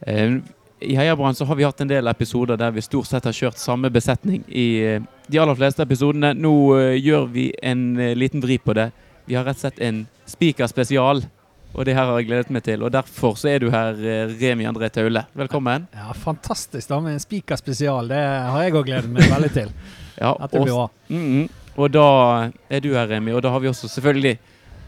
Eh, I Heiabrann så har vi hatt en del episoder der vi stort sett har kjørt samme besetning i eh, de aller fleste episodene. Nå eh, gjør vi en liten vri på det. Vi har rett og slett en spikerspesial. Og det her har jeg gledet meg til. Og derfor så er du her, Remi André Taule. Velkommen. Ja, Fantastisk da med en spikerspesial. Det har jeg òg gledet meg veldig til. Ja, Dette blir bra. Mm -hmm. Og da er du her, Remi. Og da har vi også selvfølgelig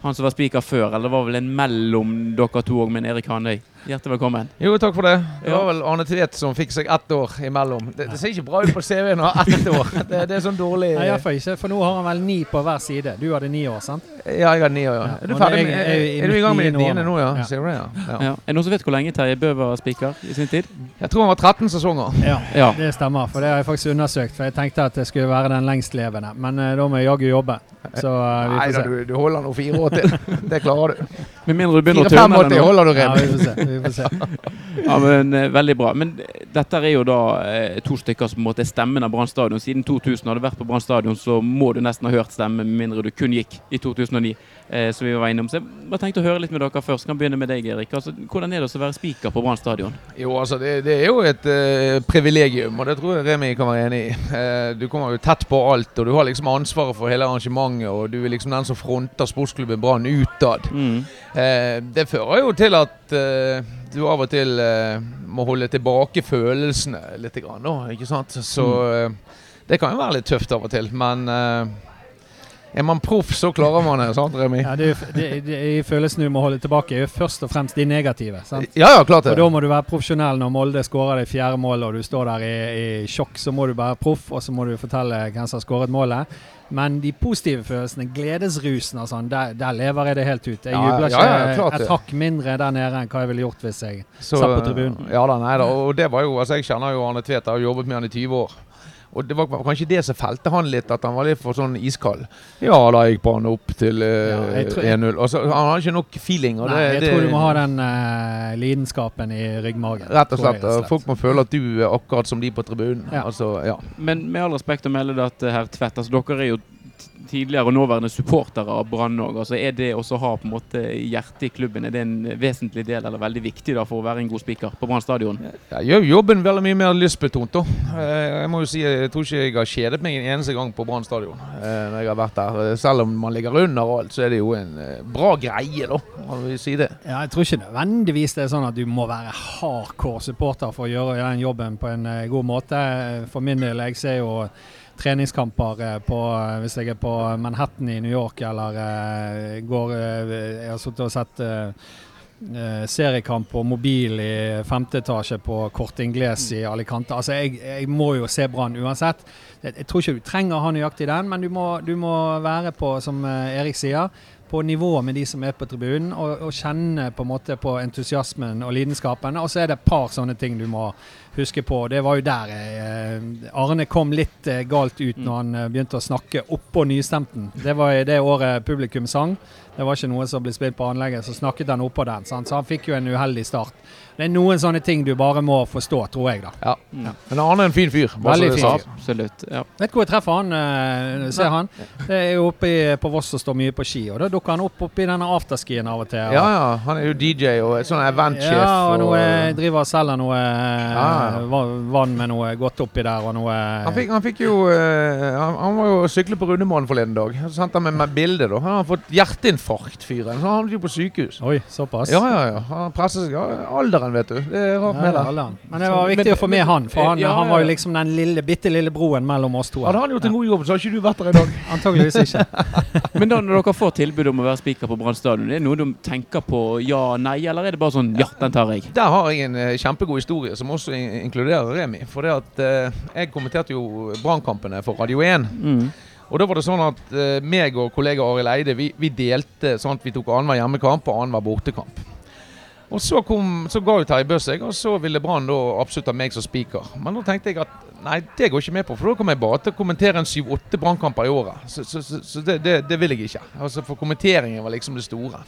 han som var spiker før. Eller det var vel en mellom dere to òg, men Erik Hanøy. Hjertelig velkommen. Jo, takk for det. Det var vel Arne Tvedt som fikk seg ett år imellom. Det, det ser ikke bra ut på CV-en å ha ett år. Det, det er sånn dårlig Nei, iallfall ikke, for nå har han vel ni på hver side. Du hadde ni år, sant? Ja, jeg hadde ni år, ja. Ja, Er du ferdig jeg med er Er du i gang med ditt niende nå, ja? Ja. Ser du det, ja? ja. Ja. Er det noen som vet hvor lenge Terje Bø var spiker i sin tid? Jeg tror han var 13 sesonger. Ja, Ja. det stemmer. For det har jeg faktisk undersøkt. For jeg tenkte at det skulle være den lengstlevende. Men uh, da må jeg jaggu jobbe. Så uh, vi Nei får da, se. du, du holder nå fire år til. Det klarer du. Med mindre du begynner å 4-85 tørne det nå. holder du, Ja, Remi. vi får se. Vi får se. Ja, men eh, Veldig bra. Men eh, dette er jo da eh, to stykker som på er stemmen av Brann stadion. Siden 2000 har du vært på Brann stadion, så må du nesten ha hørt stemmen, med mindre du kun gikk i 2009. Eh, som vi var innom. Så jeg bare tenkte å høre litt med dere først. Kan begynne med deg, Erik. Altså, hvordan er det å være spiker på Brann stadion? Jo, altså, det, det er jo et eh, privilegium, og det tror jeg Remi kan være enig i. Eh, du kommer jo tett på alt, og du har liksom ansvaret for hele arrangementet, og du er liksom den som fronter sportsklubben Brann utad. Mm. Eh, det fører jo til at eh, du av og til eh, må holde tilbake følelsene litt. Grann, da, ikke sant? Så eh, det kan jo være litt tøft av og til, men eh, er man proff, så klarer man det, sant Remi? Ja, det, det, det, de følelsene du må holde tilbake, er jo først og fremst de negative. sant? Ja, ja, klart det. Og da må du være profesjonell når Molde skårer det fjerde målet og du står der i, i sjokk. Så må du være proff, og så må du fortelle hvem som har skåret målet. Men de positive følelsene, gledesrusen og sånn, der, der lever jeg det helt ut. Jeg Ja, jubler ja, ja, ikke klart et hakk mindre der nede enn hva jeg ville gjort hvis jeg Så, satt på tribunen. Ja da, nei da. Og det var jo, altså Jeg kjenner jo Arne Tvedt, jeg har jobbet med han i 20 år. Og det var kanskje det som felte han litt, at han var litt for sånn iskald. Ja, da gikk han opp til eh, Ja, 1-0. Og Han hadde ikke nok feeling. Og Nei, det, jeg det, tror du må ha den eh, lidenskapen i ryggmagen. Rett og slett. jeg. Folk må føle at du er akkurat som de på tribunen. Ja. Altså, ja. Men med all respekt å melde det at eh, herr Tvedt, altså dere er jo tidligere og nåværende supportere av Brann òg. Altså, er det også å ha på en måte hjertet i klubben er det en vesentlig del, eller veldig viktig da, for å være en god spiker på Brann stadion? Jeg gjør jobben veldig mye mer lystbetont. da. Eh, Jeg må jo si, jeg tror ikke jeg har kjedet meg en eneste gang på Brann stadion. eh, når jeg har vært der. Eh, Selv om man ligger under og alt, så er det jo en bra greie, da. Man vi si det. Ja, jeg tror ikke nødvendigvis det er sånn at du må være hardcore supporter for å gjøre den jobben på en god måte. For min del, jeg ser jo treningskamper eh, på, eh, hvis jeg er på Manhattan i New York eller eh, går Jeg har sittet og sett seriekamp på mobil i femte etasje på Corte Ingles i Alicante. Altså, jeg, jeg må jo se Brann uansett. Jeg, jeg tror ikke du trenger å ha nøyaktig den, men du må, du må være på, som Erik sier, på nivå med de som er på tribunen, og, og kjenne på en måte på entusiasmen og lidenskapen. Og så er det et par sånne ting du må huske på. Det var jo der eh, Arne kom litt eh, galt ut når han eh, begynte å snakke oppå nystemten. Det var i det året publikum sang. Det var ikke noe som ble spilt på anlegget, så snakket han oppå den. Sant? Så han fikk jo en uheldig start. Det er noen sånne ting du bare må forstå, tror jeg, da. Ja. Ja. Men Arne er en fin fyr. Veldig fin fyr. Absolutt. Ja. Vet du hvor jeg treffer han? Uh, ser han? Det er jo oppe på Voss og står mye på ski. Og da dukker han opp oppi denne afterskien av og til. og- Ja, ja. Han er jo DJ og sånn eventsjef. Ja, og og- noe, driver og selger noe eh, Ja. vann med noe godt oppi der, og noe Han fikk, han fikk jo uh, han, han var jo og sykle på Rundemålen forleden dag. Så sendte han meg med bilde. da. Han har fått hjerteinfarkt, fyren. Så han havnet jo på sykehus. Oi, såpass? Ja, ja, ja. Han presser seg. Ja, alderen, vet du. Det er rart Ja, med det. Men det var viktig men- å få med han, for han, Ja, han var jo liksom den lille, bitte lille broen mellom oss to. Hadde han gjort en god jobb, så hadde ikke du vært der i dag. Antageligvis ikke. Men da når dere får tilbud om å være spiker på Brann stadion, er det noe du tenker på ja, nei, eller er det bare sånn ja, den tar jeg? Der har jeg en uh, kjempegod historie som også in inkluderer Remi. For det at uh, jeg kommenterte jo brannkampene for Radio 1. Mm. Og da var det sånn at eh, meg og kollega Arild Eide vi, vi delte sånn at vi tok annenhver hjemmekamp og annenhver bortekamp. Og så, kom, så ga jo Terje Bø seg, og så ville Brann absolutt ha meg som spiker. Men da tenkte jeg at nei, det går ikke med på, for da kommer jeg bare til å kommentere en syv-åtte brannkamper i året. Så, så, så, det, det, det vil jeg ikke. Altså For kommenteringen var liksom det store.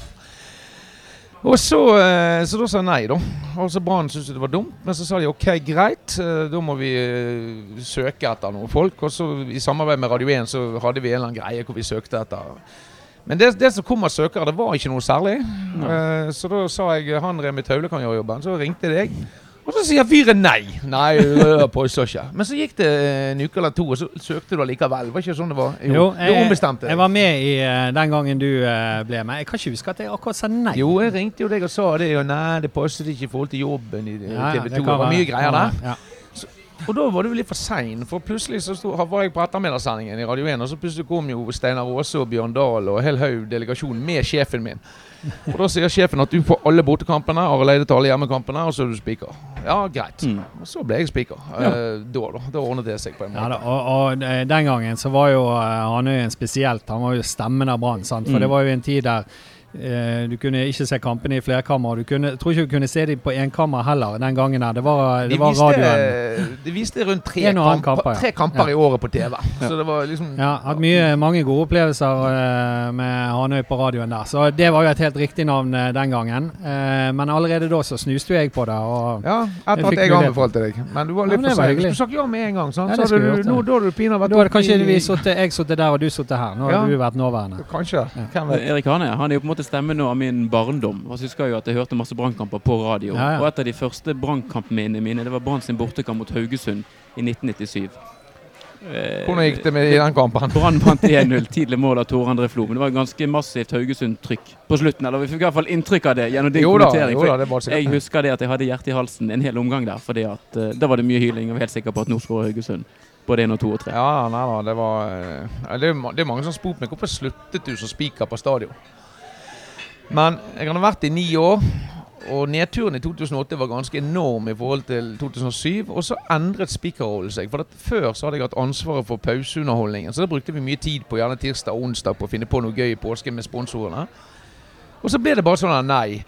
Og så, eh, så da sa jeg nei, da. Altså så Brann syntes det var dumt. Men så sa de OK, greit, eh, da må vi eh, søke etter noen folk. Og så i samarbeid med Radio 1 så hadde vi en eller annen greie hvor vi søkte etter Men det, det som kom av søkere, det var ikke noe særlig. Uh, så da sa jeg han Remi Taule kan gjøre jobben. Så ringte jeg deg. Og så sier fyren nei. Nei, det påstår ikke. Men så gikk det en uke eller to, og så søkte du allikevel. Var ikke sånn det var? Jo, jo jeg, ombestemte jeg var med i uh, den gangen du uh, ble med. Jeg kan ikke huske at jeg akkurat sa nei. Jo, jeg ringte jo deg og sa det, og nei, det passet ikke i forhold til jobben i ja, TV 2. det Det, var mye greier der. Ja. Og da var du litt for sein, for plutselig så stod, var jeg på ettermiddagssendingen i Radio 1, og så plutselig kom jo Steinar Aase og Bjørn Dahl og hel haug delegasjon med sjefen min. Og da sier sjefen at du får alle bortekampene, Arild Eide tar alle hjemmekampene, og så er du spiker. Ja, greit. Mm. Og så ble jeg spiker. Ja. da, da. Da ordnet det seg på en Ja, måte. da, og, og eh, den gangen så var jo eh, Hanøyen spesielt. Han var jo stemmen av Brann. sant? For Mm. det var jo en tid der eh, du kunne ikke se kampene i flerkammer. Du kunne, jeg tror ikke du kunne se dem på enkammer heller den gangen. her. Det var, De det var viste, radioen. de viste rundt tre, En kamper, kamper, ja. tre kamper Ja. i året på TV. Så det var liksom Ja, hatt mye, mange gode opplevelser eh, med Hanøy på radioen der. Så det var jo et helt riktig navn eh, den gangen. Eh, men allerede da så snuste jo jeg på det. Og Ja, etter at jeg anbefalte deg. Men du var litt ja, for sein. Du sa ja med en gang. Sant? Ja, så hadde du, nå, da hadde du pinadø vært hadde kanskje vi sittet, jeg satt der og du satt her. Nå Ja. hadde du vært nåværende. Kanskje. Hvem vet. Erik Hane han er jo på en måte stemmen av min barndom. Og så husker jeg jo at jeg hørte masse brannkamper på radio. Ja, ja. Og et av de første brannkampminnene mine det var Brann sin bortekamp mot Haugesund i 1997. Eh, Hvordan gikk det med i den kampen? Brann vant 1-0. Tidlig mål av Tor André Flo. Men det var et ganske massivt Haugesund-trykk på slutten. Eller vi fikk i hvert fall inntrykk av det gjennom din kommentering. var jeg husker det at jeg hadde hjertet i halsen en hel omgang der. fordi at eh, Da var det mye hyling. Jeg var helt sikker på at nå skårer Haugesund. Både 1 og 2 og 3. Ja, nei da, det var eh, det, er, det er mange som har spurt meg hvorfor sluttet du som spiker på stadion. Men jeg hadde vært i ni år, og nedturen i 2008 var ganske enorm i forhold til 2007. Og så endret spikerrollen seg. For at Før så hadde jeg hatt ansvaret for pauseunderholdningen. Så da brukte vi mye tid på gjerne tirsdag og onsdag på å finne på noe gøy i påsken med sponsorene. Og så ble det bare sånn at nei.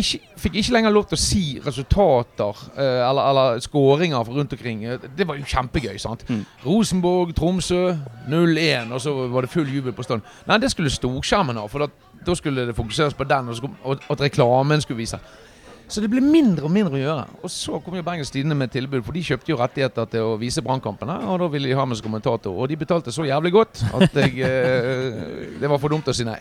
Ikke, fikk ikke lenger lov til å si resultater eh, eller, eller skåringer rundt omkring. Det var jo kjempegøy. sant? Mm. Rosenborg, Tromsø 0-1, og så var det full jubel på stand. Nei, det skulle storskjermen ha, for da, da skulle det fokuseres på den, og, kom- og at reklamen skulle vise. Så det ble mindre og mindre å gjøre. Og så kom jo Bergens Tidende med tilbud, for de kjøpte jo rettigheter til å vise brannkampene, og da ville de ha meg som kommentator. Og de betalte så jævlig godt at jeg, eh, det var for dumt å si nei.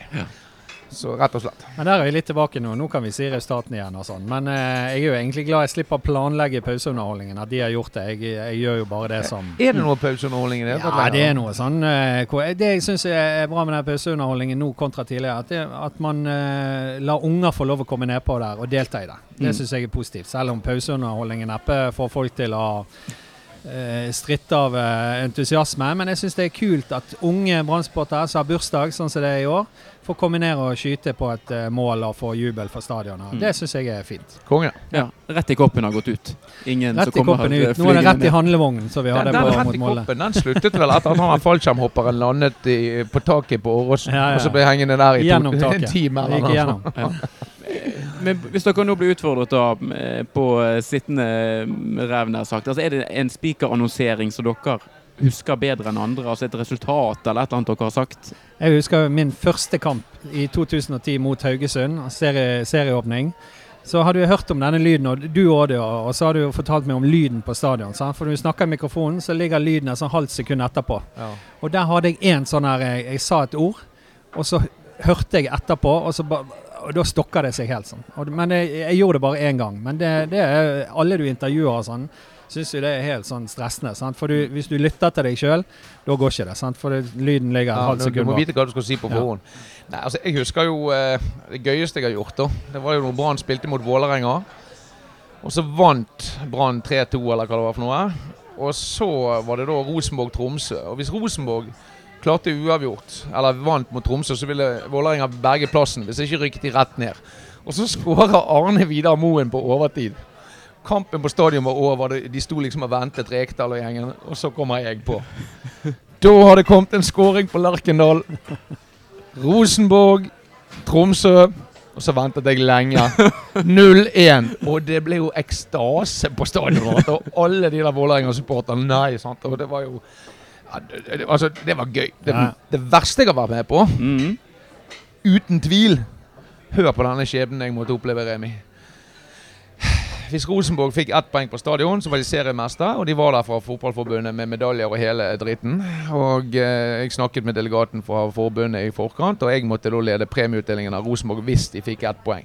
Så rett og slett. Men der er vi litt tilbake nå. Nå kan vi si resultatene igjen og sånn. Men eh, jeg er jo egentlig glad jeg slipper å planlegge pauseunderholdningen. At de har gjort det. Jeg, jeg gjør jo bare det som Er det noe pauseunderholdning i det? Ja, det er noe sånn eh, Det jeg syns er bra med den pauseunderholdningen nå kontra tidligere, at, det, at man eh, lar unger få lov å komme nedpå der og delta i det. Det Mm. syns jeg er positivt. Selv om pauseunderholdningen neppe får folk til å eh, stritte av eh, entusiasme. Men jeg syns det er kult at unge Brann-supportere som har bursdag, sånn som det er i år, får komme ned og skyte på et eh, mål og få jubel fra stadionet. Mm. Det syns jeg er fint. Konge. Ja, rett i koppen har gått ut. Ingen Rett som i kommer koppen her, ut. Nå er det rett i handlevognen som vi Den, hadde den på rett mot i Molde. koppen den sluttet vel etter at han fallskjermhopperen landet i, på taket på Åråsen, Ja, ja. og så ble hengende der i to, en time. Eller gikk noe. igjennom. Ja. Men hvis dere nå blir utfordret da, eh, på eh, sittende ræv, nær sagt, altså er det en spikerannonsering som dere husker bedre enn andre? Altså et resultat eller et eller annet dere har sagt? Jeg husker min første kamp i 2010 mot Haugesund, serie, serieåpning. Så hadde jeg hørt om denne lyden, og du òg, og så har du jo fortalt meg om lyden på stadion. Sant? For når du snakker i mikrofonen, så ligger lyden et sånn halvt sekund etterpå. Ja. Og der hadde jeg en sånn her jeg, jeg sa et ord, og så hørte jeg etterpå, og, så ba, og da stokka det seg helt sånn. Og, men jeg, jeg gjorde det bare én gang. Men det, det er alle du intervjuer sånn, syns jo det er helt sånn stressende. Sant? For du, hvis du lytter til deg sjøl, da går ikke det. Sant? For det, lyden ligger et halv sekund du, du må vite hva du skal si på Ja. forhånd. Nei, altså, jeg husker jo eh, det gøyeste jeg har gjort. da. Det var jo når Brann spilte mot Vålerenga. Og så vant Brann 3-2, eller hva det var for noe. Og så var det da Rosenborg-Tromsø. Og hvis Rosenborg klarte uavgjort, eller vant mot Tromsø, så ville Vålerenga berge plassen. Hvis ikke rykket de rett ned. Og så skårer Arne Vidar Moen på overtid. Kampen på stadion var over. De- sto liksom og ventet, Rekdal og gjengen. Og så kommer jeg på. Da har det kommet en skåring på Lerkendal. Rosenborg, Tromsø. Og så ventet jeg lenge. 0-1. Og det ble jo ekstase på stadionet. Og alle de der Vålerenga-supporterne Nei, sant. Og det var jo Altså, det var gøy. Det, Ja. det verste jeg har vært med på, Mhm. uten tvil Hør på denne skjebnen jeg måtte oppleve, Remi. Hvis Rosenborg fikk ett poeng på stadion, så var de seriemester. Og de var der fra fotballforbundet med medaljer og hele dritten. Og eh, jeg snakket med delegaten fra forbundet i forkant, og jeg måtte da lede premieutdelingen av Rosenborg hvis de fikk ett poeng.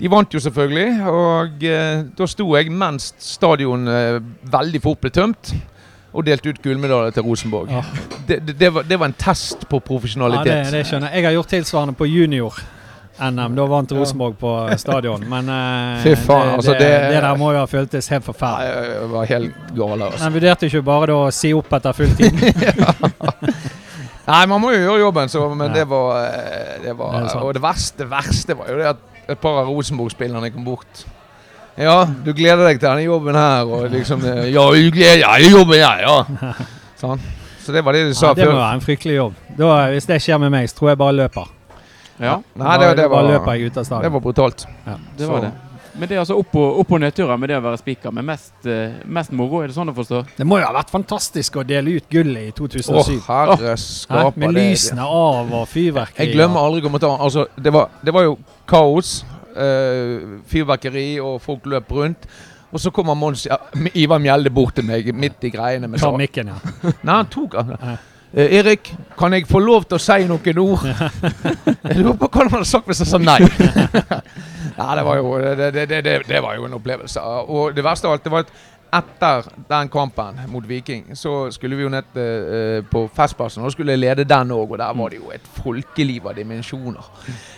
De vant jo selvfølgelig, og eh, da sto jeg mens stadion eh, veldig fort ble tømt. Og delte ut gullmedalje til Rosenborg. Ja. Det, det, det, var, det var en test på Ja, profesjonalitet. det, det skjønner jeg. Jeg har gjort tilsvarende på junior-NM. Da vant Rosenborg på stadion. Men eh, Fy faen, det, altså, det, det- det der må jo ha føltes helt forferdelig. Jeg var helt gale, Altså. Men vurderte ikke bare da å si opp etter full tid? Nei, man må jo gjøre jobben, så, men Ja. det var, eh, det var Det er. Og det verste, verste var jo det at et par av Rosenborg-spillerne kom bort. Ja, du gleder deg til denne jobben her, og liksom eh, Ja, du gleder deg til jobben her, ja. Sånn. Så det var det de sa Ja, det må være en fryktelig jobb. Da, hvis det skjer med meg, så tror jeg bare løper. Ja, Nei, det, det, var, løper jeg ut av det var brutalt. det var Så- det. Men det er altså opp og, opp og nedturer med det å være spiker. Men mest, eh, mest moro, er det sånn å forstå? Det må jo ha vært fantastisk å dele ut gullet i Å, 2007. herre skaper Med det- lysene av og fyrverkeri. Jeg glemmer aldri kommentaren. Altså, det, var, det var jo kaos. Eh, fyrverkeri, og folk løp rundt. Og så kommer Mons ja, Ivar Mjelde bort til meg midt i greiene. Med Ta mikken, ja. Nei, han tok. Ja. Eh, Erik, kan jeg få lov til å si noen ord? Jeg lurer på hva han hadde sagt hvis jeg sa nei. nei, det var, jo, det, det, det, var jo en opplevelse. Og det verste av alt det var at etter den kampen mot Viking, så skulle vi jo ned uh, på Festplassen. Og skulle lede den òg, og der var det jo et folkeliv av dimensjoner.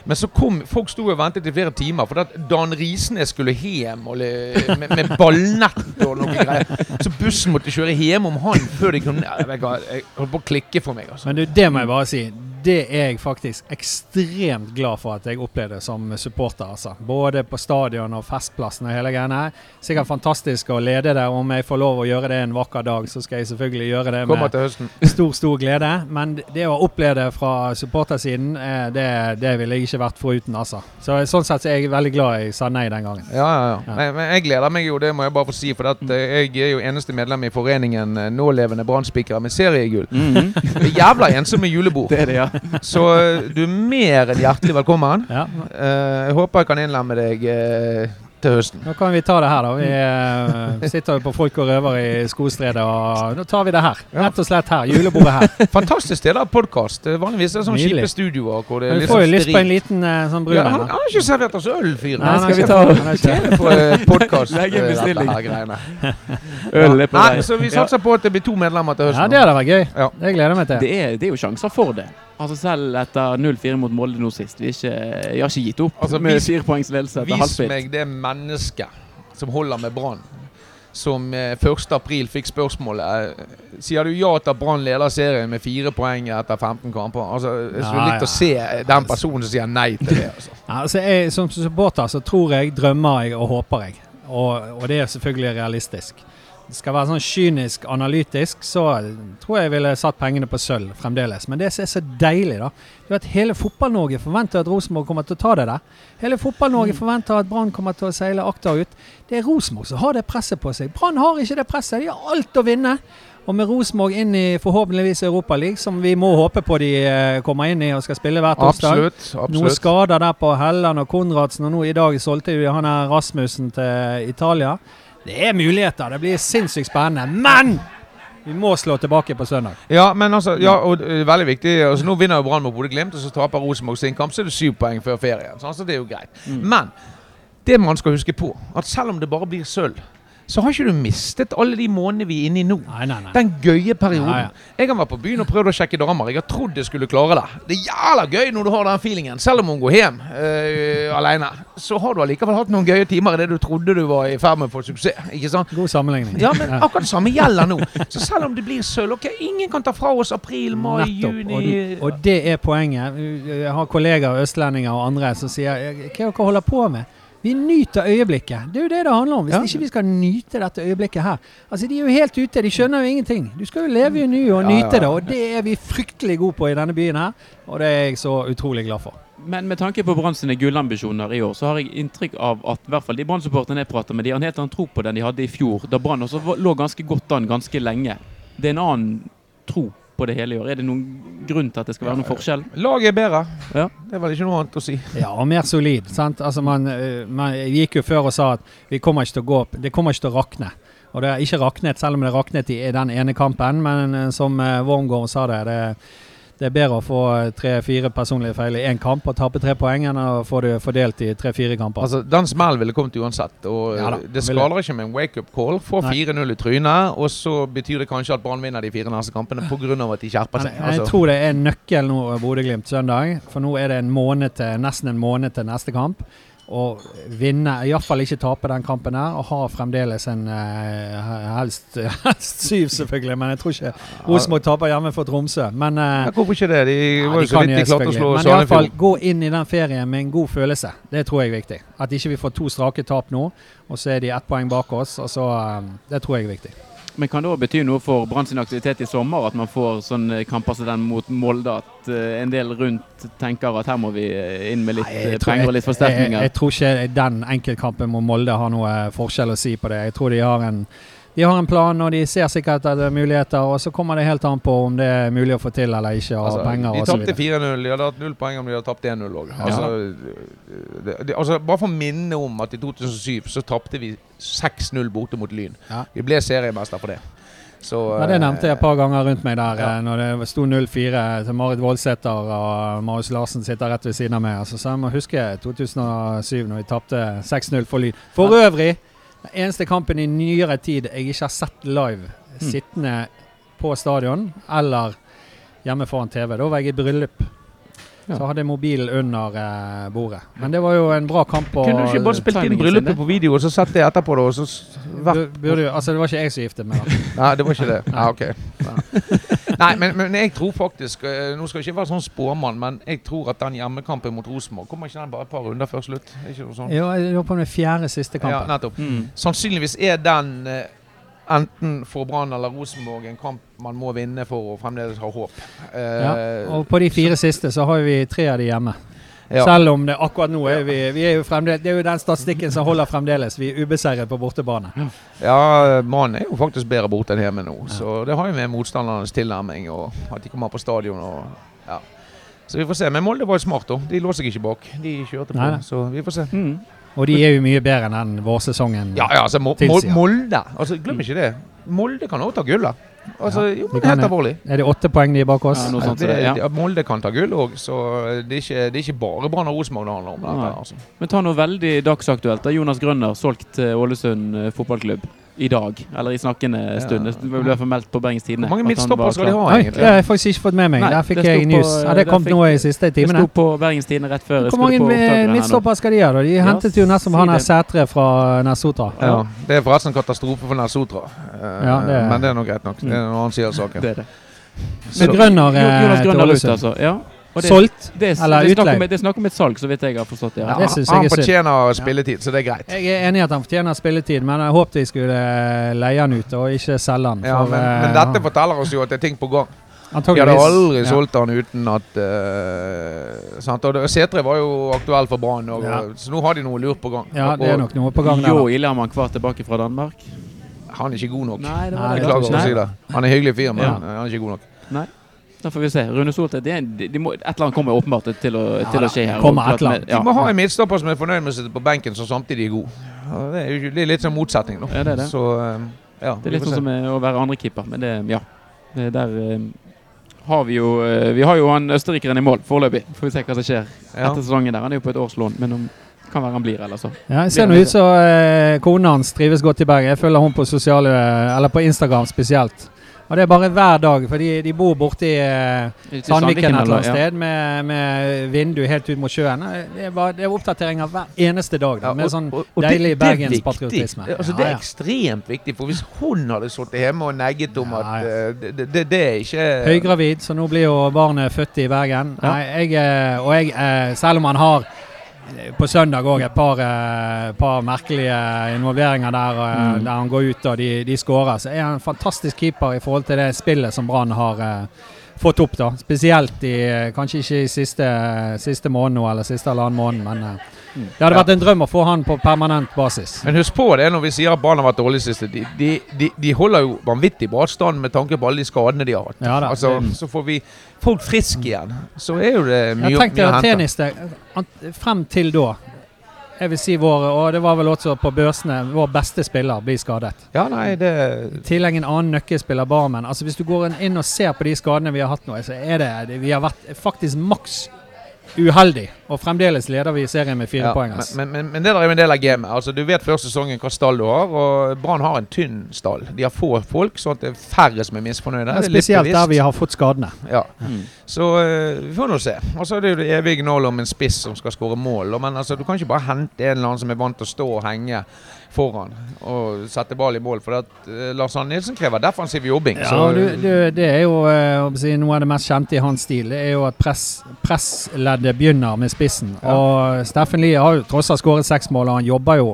Men så kom Folk sto og ventet i flere timer, for at Dan Risnes skulle hjem med, med ballnett og noe greier. Så bussen måtte kjøre hjem om han før de kunne Jeg holdt på å klikke for meg, altså. Men du, det må jeg bare si. Det er jeg faktisk ekstremt glad for at jeg opplevde som supporter. altså. Både på stadion og Festplassen og hele greiene. Sikkert fantastisk å lede det. Om jeg får lov å gjøre det en vakker dag, så skal jeg selvfølgelig gjøre det Kommer med stor, stor glede. Men det å oppleve det fra supportersiden, eh, det, det ville jeg ikke vært foruten, altså. Så sånn sett så er jeg veldig glad jeg sa nei den gangen. Ja, ja, ja. Ja. Men, men jeg gleder meg jo, det må jeg bare få si. For at, eh, jeg er jo eneste medlem i foreningen eh, nålevende Brann-spikere med seriegull. Mm Det er Jævla ensomme julebord. Det er det, ja. Så du er mer enn hjertelig velkommen. Ja, Uh, jeg håper jeg kan innlemme deg eh, til høsten. Nå kan vi ta det her, da. Vi eh, sitter jo på Folk og røver i Skostredet, og nå tar vi det her. Rett og slett her. Julebordet her. Fantastisk sted av podkast. Vanligvis er det sånn Nydelig. kjipe studioer hvor det er vi får jo sånn lyst på en liten eh, sånn brun Ja, en. han, han har ikke servert oss øl, fyren. Nei, skal vi ta- nei, nei, nei. Podkast. Legge en bestilling. Øl er på vei. så vi satser på at det blir to medlemmer til høsten. Ja, det hadde vært gøy. Det gleder jeg meg til. Det er, det er jo sjanser for det. Altså Selv etter 0-4 mot Molde nå sist. Vi, ikke, vi har ikke gitt opp Altså, med firepoengsledelse etter etter Vis halvspilt. meg det mennesket som holder med Brann. Som eh, 1. april fikk spørsmålet eh, Sier du ja til at Brann leder serien med fire poeng etter 15 kamper? Altså, Jeg skulle Ja, likt ja. å se den personen som sier nei til det. Altså. Ja, altså jeg, som supporter så tror jeg, drømmer jeg og håper jeg. Og, og det er selvfølgelig realistisk. Skal være sånn kynisk analytisk, så tror jeg jeg ville satt pengene på sølv fremdeles. Men det som er så deilig, da, det er at hele Fotball-Norge forventer at Rosenborg kommer til å ta det der. Hele Fotball-Norge forventer at Brann kommer til å seile akta ut. Det er Rosenborg som har det presset på seg. Brann har ikke det presset. De har alt å vinne. Og med Rosenborg inn i forhåpentligvis Europaligaen, som vi må håpe på de eh, kommer inn i og skal spille hver torsdag. Absolutt. Noen skader der på Helland og Konradsen, og nå i dag solgte vi han her Rasmussen til Italia. Det er muligheter. Det blir sinnssykt spennende. Men vi må slå tilbake på søndag. Ja, men altså, ja, og det er veldig viktig. Altså, nå vinner jo Brann mot Bodø-Glimt, og så taper Rosenborg sin kamp, så er det syv poeng før ferien. Så altså, det er jo greit. Mm. Men det man skal huske på, at selv om det bare blir sølv, så har ikke du mistet alle de månedene vi er inne i nå. Nei, nei, nei. Den gøye perioden. Jeg har vært på byen og prøvd å sjekke damer. Jeg har trodd jeg skulle klare det. Det er jævla gøy når du har den feelingen. Selv om hun går hjem øh, alene, så har du allikevel hatt noen gøye timer i det du trodde du var i ferd med å få suksess. Ikke sant? God sammenligning. Ja, men akkurat det samme gjelder nå. Så selv om det blir sølv ok, Ingen kan ta fra oss april, mai, Nettopp. juni Og, du- og det er poenget. Jeg har kollegaer, østlendinger og andre, som sier Hva er dere holder på med? Vi nyter øyeblikket. Det er jo det det handler om. Hvis Ja. ikke vi skal nyte dette øyeblikket her Altså, De er jo helt ute. De skjønner jo ingenting. Du skal jo leve i nuet og Ja, nyte ja. det, og det er vi fryktelig gode på i denne byen her. Og det er jeg så utrolig glad for. Men med tanke på Brann sine gullambisjoner i år, så har jeg inntrykk av at i hvert fall de Brann-supporterne jeg prater med, de har en helt annen tro på den de hadde i fjor, da Brann også lå ganske godt an ganske lenge. Det er en annen på det hele i år. Er det noen grunn til at det skal være noen forskjell? Laget er bedre. Ja. Det er vel ikke noe annet å si. Ja, og mer solid. sant? Altså man, eh, man gikk jo før og sa at vi kommer ikke til å gå opp. Det kommer ikke til å rakne. Og det har ikke raknet, selv om det raknet i den ene kampen. Men eh, som eh, Wormgård sa det, det det er bedre å få tre-fire personlige feil i én kamp og tape tre poeng enn å få det fordelt i tre-fire kamper. Altså, Den smellen ville kommet uansett. og Ja Det ville. ikke med en wake-up call. Få 4-0 i trynet, og så betyr det kanskje at Brann vinner de fire neste kampene pga. at de skjerper seg. seg. jeg Altså, tror det er nøkkel nå, Bodø-Glimt søndag. For nå er det en måned til, nesten en måned til neste kamp. Å vinne, iallfall ikke tape den kampen her, og ha fremdeles en uh, helst, helst syv, selvfølgelig. Men jeg tror ikke Rosenborg taper hjemme for Tromsø. Men uh, ja, hvorfor ikke det? De var jo så vidt de klarte å slå Men iallfall gå inn i den ferien med en god følelse. Det tror jeg er viktig. At ikke vi får to strake tap nå, og så er de ett poeng bak oss. Og så, uh, det tror jeg er viktig. Men kan det òg bety noe for Brann sin aktivitet i sommer? At man får sånne kamper som den mot Molde? At eh, en del rundt tenker at her må vi eh, inn med litt Nei, eh, penger og litt Jeg, jeg, jeg tror ikke den enkeltkampen mot Molde har noe forskjell å si på det. Jeg tror de har en de har en plan, og de ser sikkert at det er muligheter. Og så kommer det helt an på om det er mulig å få til eller ikke, og Altså, penger de tapte videre. 4-0. De hadde hatt null poeng om de hadde tapt 1-0 òg. Altså, det- altså, bare for å minne om at i 2007 så tapte vi 6-0 borte mot Lyn. Ja. Vi ble seriemester for det. Så, Ja, det nevnte jeg et par ganger rundt meg der, Ja. eh, når det sto 0-4 til Marit Voldsæter og Marius Larsen sitter rett ved siden av meg. Altså, så jeg må huske 2007, når vi tapte 6-0 for Lyn. For øvrig, den eneste kampen i nyere tid jeg ikke har sett live, sittende på stadion eller hjemme foran TV. Da var jeg i bryllup. Ja. Så hadde jeg mobilen under eh, bordet. Men det var jo en bra kamp. Kunne du ikke bare spilt inn bryllupet på video og så sett det etterpå? da, og så vært- altså, det var ikke jeg som giftet meg. da. Nei, det var ikke det. Ja, ok. Nei, men, men jeg tror faktisk eh, Nå skal jeg ikke være sånn spåmann, men jeg tror at den hjemmekampen mot Rosenborg Kommer ikke den bare et par runder før slutt? Ikke noe sånt? Jo, jeg lurer på om det er fjerde siste kampen. Ja, nettopp. Mm. Sannsynligvis er den eh, enten for Brann eller Rosenborg en kamp man må vinne for å fremdeles ha håp. Eh, Ja, og på de fire siste så har vi tre av de hjemme. Ja. Selv om det akkurat nå er vi, vi er jo fremdeles, Det er jo den statistikken som holder fremdeles. Vi er ubeseiret på bortebane. Ja, mannen er jo faktisk bedre borte enn hjemme nå. Så det har jo med motstandernes tilnærming og at de kommer på stadion og ja. Så vi får se. Men Molde var jo smart, da. De lå seg ikke bak. De kjørte på. Nei. Så vi får se. Mm. Og de er jo mye bedre enn den vårsesongen. Ja, ja, altså Mo. Molde. Altså, Glem ikke det. Molde kan også ta gullet. Altså, Ja, jo, men helt alvorlig. Er det åtte poeng de er bak oss? Ja, noe sånt det, det, ja. Molde kan ta gull òg, så det er, ikke, det er ikke bare Brann og Rosenborg det handler om. Dette, altså. Men ta noe veldig dagsaktuelt. da Jonas Grønner solgt til Ålesund eh, fotballklubb i dag. Eller i snakkende stund. Det ble i hvert fall meldt på Bergens Tidende. Hvor mange midtstoppere skal de ha, egentlig? det har jeg faktisk ikke fått med meg. Nei, Der fikk jeg news. på- ja, det kom noe nå i siste timene. Det sto på Bergens Tidende rett før Hvor mange midtstoppere skal de ha? da? De hentet jo nesten han her. Sætre fra Nessotra. Ja, Det er forresten katastrofe for Nær-Sotra. Eh, Ja, Men det er nå greit nok. Det er en annen side av saken. Det er det. Med Grønner eh, Jonas Grønner ut, altså. Ja. Og det, Solgt? det, det, eller er utleid? om, det er snakk om et salg, så vidt jeg har forstått det. Ja, Ja. det synes jeg han er synd. fortjener spilletid, så det er greit. Jeg er enig i at han fortjener spilletid, men jeg håpet vi skulle eh, leie han ut og ikke selge han. Ja, for, men, eh, men dette forteller oss jo at det er ting på gang. Vi hadde aldri ja. solgt han uten at uh, sant? Og Setre var jo aktuell for Brann, Ja. så nå har de noe lurt på gang. Ja, det er nok noe på gang. Jo. Illemann kvar tilbake fra Danmark. Han er ikke god nok. Nei, det var Nei, det kanskje å si det. Han er hyggelig fyr, men Ja. han er ikke god nok. Da får vi se. Rune Soltvedt, det en- de, de må, et eller annet kommer åpenbart til å, Ja til å skje her. kommer klart et eller med- annet. Ja. De må ha en midtstopper som er fornøyd med å sitte på benken, som samtidig er god. Det er, jo, det er litt sånn motsetning, da. Ja, det er det. Så eh, ja, Det er litt sånn som å være andrekeeper, men det ja. Det Der eh, har vi jo eh, Vi har jo han østerrikeren i mål foreløpig. Får vi se hva som skjer Ja. etter sesongen der. Han er jo på et årslån, men om, kan være han blir, eller så. Ja, det ser nå ut som eh, kona hans trives godt i Bergen. Jeg følger hun på sosiale, eller på Instagram spesielt. Og det er bare hver dag, for de, de bor borti eh, Sandviken et eller annet sted med, med vindu helt ut mot sjøen. Det er, bare, det er oppdateringer hver eneste dag. Da, med og- sånn og- og det- deilig er bergenspatriotisme. Altså, det er ekstremt viktig, for hvis hun hadde sittet hjemme og negget om at eh, det, det, det er ikke Høygravid, så nå blir jo barnet født i Bergen. Nei, jeg, eh, og jeg, eh, selv om han har på søndag òg et par, eh, par merkelige involveringer der, eh, Mm. der han går ut og de, de skårer, så er han en fantastisk keeper i forhold til det spillet som Brann har eh, fått opp. da. Spesielt i Kanskje ikke i siste, siste måned nå, eller siste halvannen måned, men. Det hadde vært en drøm å få han på permanent basis. Men husk på det når vi sier at Brann har vært dårlig siste. De, de, de, de holder jo vanvittig bra stand med tanke på alle de skadene de har hatt. Ja altså, så får vi folk friske igjen, så er jo det mye, Jeg tenkte mye å hente. tennis frem til da jeg vil si vår, og det var vel også på børsene, vår beste spiller blir skadet. Ja, nei, det I tillegg en annen nøkkelspiller, Barmen. Altså Hvis du går inn og ser på de skadene vi har hatt nå, så er det, det Vi har vært faktisk maks uheldig, og fremdeles leder vi serien med fire ja, poeng. men, men, men det der er jo en del av gamet. Altså, du vet før sesongen hva stall du har, og Brann har en tynn stall. De har få folk, sånn at det er færre som er misfornøyde. Er litt spesielt der vi har fått skadene. Ja. Mm. Så uh, vi får nå se. Og så er det jo det evige gnålet om en spiss som skal skåre mål. Men altså, du kan ikke bare hente en eller annen som er vant til å stå og henge foran og sette ball i mål. For at uh, Lars Arne Nilsen krever defensiv jobbing. Ja, så, du, du, det er jo eh, si, Noe av det mest kjente i hans stil Det er jo at press, pressleddet begynner med spissen. Ja. Og Steffen Lie har jo tross alt skåret seks mål, og han jobber jo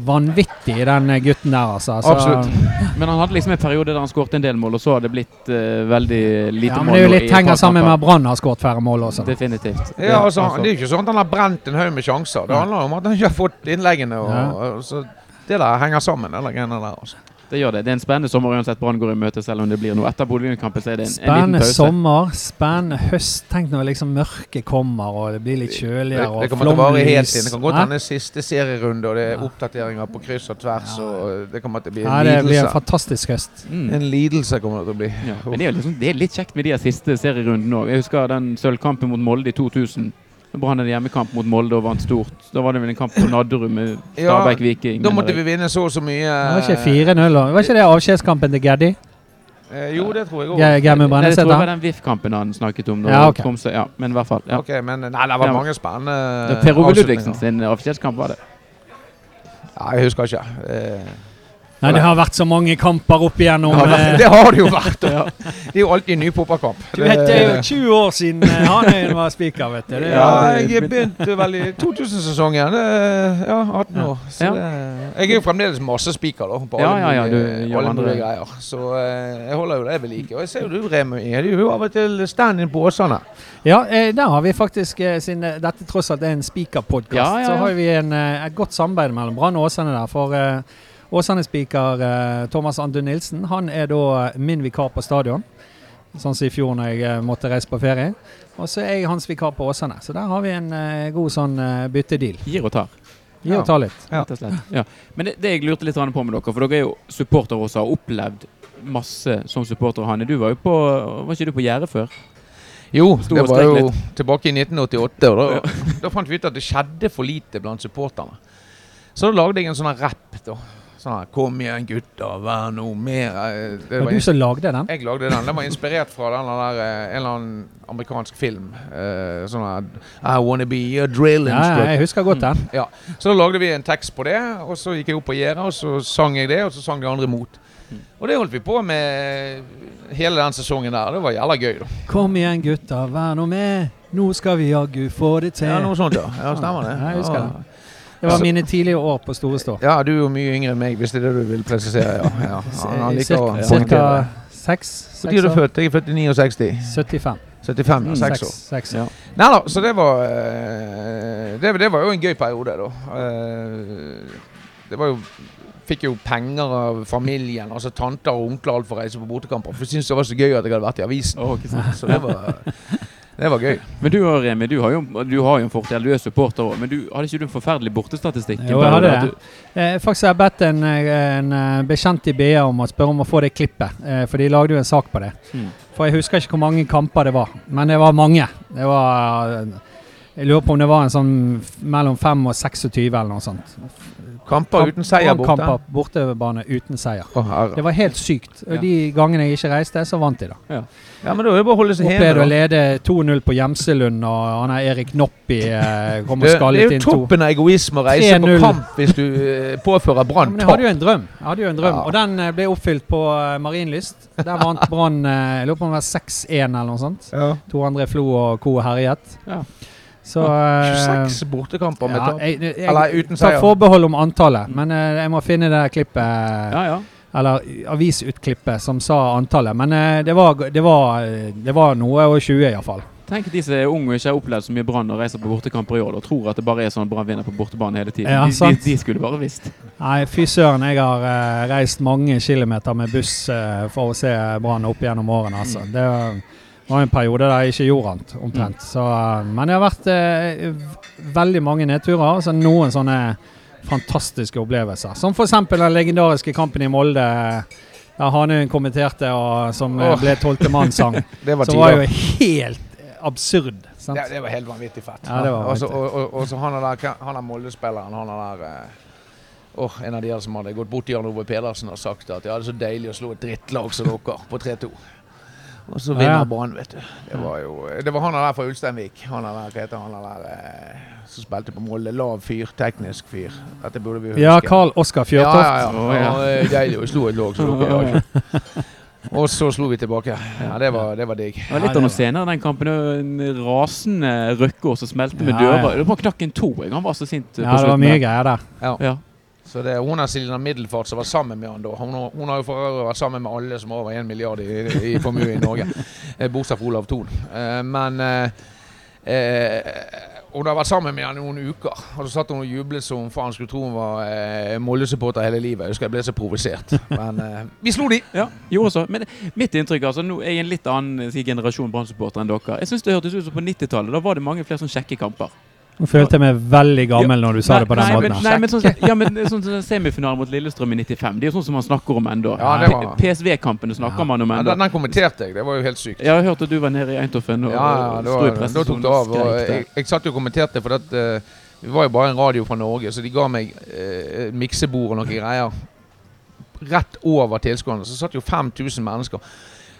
vanvittig, den eh, gutten der. Altså. Så- Absolutt. Men han hadde liksom en periode der han skåret en del mål, og så har det blitt eh, veldig lite Ja, mål. men det er jo litt henger sammen med at Brann har skåret færre mål også. Definitivt. ja, altså, altså. Det er jo ikke sånn at han har brent en haug med sjanser. Det handler om at han ikke har fått innleggene. Og, Ja. og, så det der henger sammen. Eller greiene der, Også. Det gjør det. Det er en spennende sommer uansett Brann går i møte, selv om det blir noe. Etter Bodø-Glimt-kampen så er det en, en liten Spennende sommer, spennende høst. Tenk når liksom mørket kommer og det blir litt kjøligere. og det kommer til å vare helt inn. Det kan godt hende siste serierunde, og det er Ja. oppdateringer på kryss og tvers. Ja. Og det kommer til å bli Ja, lidelse. det blir en fantastisk høst. Mm. En lidelse kommer det til å bli. Ja, men det er, liksom, det er litt kjekt med de siste serierundene òg. Jeg husker den sølvkampen mot Molde i 2000. Brann hadde hjemmekamp mot Molde og vant stort. Da var det vel en kamp på Nadderud med Stabæk Viking. Da måtte vi vinne så og så mye. Det var ikke 4-0. da. Var ikke det avskjedskampen til Geddi? Eh, jo, det tror jeg òg. Ja, Nei, det tror jeg var den VIF-kampen han snakket om. Da, Ja, ok. Tromsø, ja, men i hvert fall. Ja. Ok, men nei, det var Ja. mange spennende Det per Ove. Ludvigsen sin avskjedskamp var det. Ja, jeg husker ikke. Eh, Nei, det har vært så mange kamper opp igjennom. ja, det, eh, det har det jo vært. Ja. Det er jo alltid en ny fotballkamp. Du vet, det er jo 20 år siden eh, Hanøyen var spiker, vet du. Det Ja, jeg begynte vel i 2000-sesongen. Ja, 18 år. Så det, jeg er jo fremdeles masse spiker da, på alle ja, ja, du mulige, greier. Så eh, jeg holder jo det ved like. Og jeg ser jo du, Remi, er jo av og til stand-in på Åsane. Ja, eh, der har vi faktisk, eh, siden eh, dette tross alt er en spikerpodkast, Ja, ja, så har vi en, eh, et godt samarbeid mellom Brann og Åsane der. For Åsane-speaker eh, Thomas Andu Nilsen han er da eh, min vikar på stadion. Sånn som i fjor når jeg eh, måtte reise på ferie. Og så er jeg hans vikar på Åsane. Så der har vi en eh, god sånn eh, byttedeal. Gir og tar. Gir Ja. og tar litt. Ja. rett og slett. Ja. Men det, det jeg lurte litt på med dere, for dere er jo supportere også, har opplevd masse som supporter. Hanne, du var jo på Var ikke du på Gjerdet før? Jo, Stod det var jo tilbake i 1988. Og da, da fant vi ut at det skjedde for lite blant supporterne. Så da lagde jeg en sånn rapp. da. Sånn her 'Kom igjen, gutter, vær noe mer'. Eh, Det var du som lagde den? Jeg lagde den. Den var inspirert fra den der, eh, en eller annen amerikansk film. eh, sånn her I wanna be a drill Ja, ja, jeg husker godt den. Ja. Så da lagde vi en tekst på det, og så gikk jeg opp på gjerdet, og så sang jeg det, og så sang de andre mot. Mm. Og det holdt vi på med hele den sesongen der. Det var jævla gøy, da. Kom igjen, gutter, vær nå med. Nå skal vi jaggu få det til. Ja, noe sånt, ja. Ja, stemmer det. Ja, jeg husker det. Det var mine tidlige år på Store Stå. Ja, du er jo mye yngre enn meg, hvis det er det du vil presisere. Ja, ja. Han, han liker å Cirka seks Når er du født? Jeg er født i 69. 75. 75, ja. Mm, Seks år. 6, Ja. Nei da, så det var eh, det, det var jo en gøy periode, da. Eh, Det var jo Fikk jo penger av familien, altså tanter og onkler alt for å reise på bortekamper. For de syntes det var så gøy at jeg hadde vært i avisen. Oh. Så det var, det var gøy. Men du og Remi, du har jo, du har jo en fortell. Du er supporter òg. Men du, hadde ikke du en forferdelig bortestatistikk? Jo, jeg hadde det. Eh, faktisk har jeg bedt en, en eh, bekjent i BA om å spørre om å få det klippet. Eh, for de lagde jo en sak på det. Mm. For jeg husker ikke hvor mange kamper det var. Men det var mange. Det var eh, Jeg lurer på om det var en sånn mellom 5 og 26 eller noe sånt. Kamper uten seier borte. Kamper bortebane uten seier. Det var helt sykt. Og Ja. de gangene jeg ikke reiste, så vant de, da. Ja, men da er det bare å holde seg Opplevde å lede 2-0 på Gjemselund, og han er Erik Noppi eh, kom og Det, det er jo toppen av egoisme å reise på kamp hvis du eh, påfører Ja, Brann men jeg hadde jo en drøm. Jeg hadde jo en drøm, Ja. Og den eh, ble oppfylt på eh, Marienlyst. Der vant Brann eh, Jeg lurer på om det var 6-1 eller noe sånt. Ja. To andre Flo og co. herjet. Ja. Så ja, 26 bortekamper med ja, tap. jeg, jeg, Eller uten tar seier. forbehold om antallet, men eh, jeg må finne det klippet. Ja, ja. Eller avisutklippet som sa antallet. Men eh, det, var, det, var, eh, det var noe over 20 iallfall. Tenk de som er unge og ikke har opplevd så mye Brann og reiser på bortekamper i år og tror at det bare er sånn Brann vinner på bortebane hele tiden. Ja, de, de, de skulle bare visst. Nei, fy søren. Jeg har eh, reist mange kilometer med buss eh, for å se Brann opp gjennom årene. Altså. Det var Det var en periode der jeg ikke gjorde annet, omtrent. Så, eh, men det har vært eh, veldig mange nedturer. så noen sånne fantastiske opplevelser. Som f.eks. den legendariske kampen i Molde. Der Hanøyen kommenterte, og som Åh. ble tolvtemannssang. Det var som var jo helt absurd. Sant? Det, det var helt vanvittig fett. Ja, det var Og vanvittig. og, og, så han er der, han er Molde-spilleren, han er der eh, Åh, En av de her som hadde gått bort til Jan Ove Pedersen og sagt at ja, det er så deilig å slå et drittlag som dere på 3-2. Og så vinner Ja. Brann, vet du. Det var jo Det var han er der fra Ulsteinvik. Han er der, heter han er der eh, som spilte på Molde. Lav fyr, teknisk fyr. Dette burde vi huske. Ja, Carl Oskar Ja, Fjørtoft. ja, ja. Ja. Eh, deilig å slå et lag som dere. Og så slo vi tilbake. Ja, det var, det var digg. Det var litt av noe senere den kampen. En rasende Røkkår som smelte med Ja, ja. dører. Det var knakk en to. Han var så sint eh, Ja, på det var mye greier der. Ja. Så det er hun er Silja Middelfart som var sammen med han da. Hun, hun har jo for øvrig vært sammen med alle som har over 1 milliard i, i formue i Norge. Eh, Bortsett fra Olav Thon. Eh, Men eh, eh, hun har vært sammen med han noen uker. Og så satt hun og jublet som faen skulle tro hun var eh, Molde-supporter hele livet. Jeg husker jeg ble så provosert. Men eh, vi slo de! Ja, gjorde så. Men mitt inntrykk altså, nå er jeg en litt annen si, generasjon Brann-supporter enn dere. Jeg synes det hørtes ut som på 90-tallet. Da var det mange flere sånn kjekke kamper. Nå følte jeg meg veldig gammel når du sa det på den nei, måten. Men, nei, men sånn, ja, men sånn som semifinalen mot Lillestrøm i 95, det er jo sånn som man snakker om ennå. Ja, PSV-kampene snakker Ja. man om Ja, ennå. Ja, den kommenterte jeg. Det var jo helt sykt. Jeg har hørt at du var nede i Eintoffen og, Ja, ja, og sto i var, da tok pressesonen det og av. Og skrek der. jeg, jeg satt jo og kommenterte, for at, uh, vi var jo bare en radio fra Norge, så de ga meg uh, miksebord og noen greier rett over tilskuerne. Så satt jo 5000 mennesker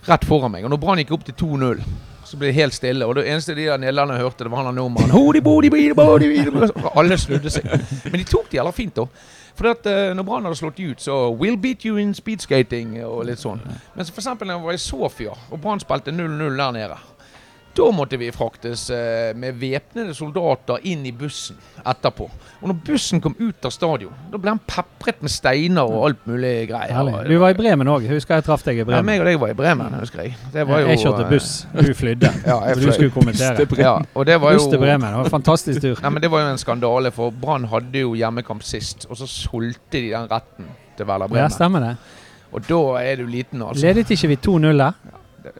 rett foran meg. Og når Brann gikk opp til 2-0, så ble det helt stille. Og det eneste de der nederlenderne hørte, det var han der nordmannen. Alle snudde seg. Men de tok det jævla fint, da. For at, uh, når Brann hadde slått de ut, så 'We'll beat you in speedskating' og litt sånn. Men så for eksempel når jeg var i Sofia, og Brann spilte 0-0 der nede. Da måtte vi fraktes eh, med væpnede soldater inn i bussen etterpå. Og når bussen kom ut av stadion, da ble han pepret med steiner og alt mulig greier. Herlig. Du var i Bremen òg. Husker jeg traff deg i Bremen. ja, meg og deg var i Bremen, husker jeg. Det var jo, jeg kjørte buss, du flydde. Ja, jeg Så du skulle kommentere. Ja, og det var Buss til Bremen. Det var en fantastisk tur. Nei, men Det var jo en skandale, for Brann hadde jo hjemmekamp sist. Og så solgte de den retten til Werder Ja, stemmer det. og da er du liten, altså. Ledet ikke vi 2-0 der?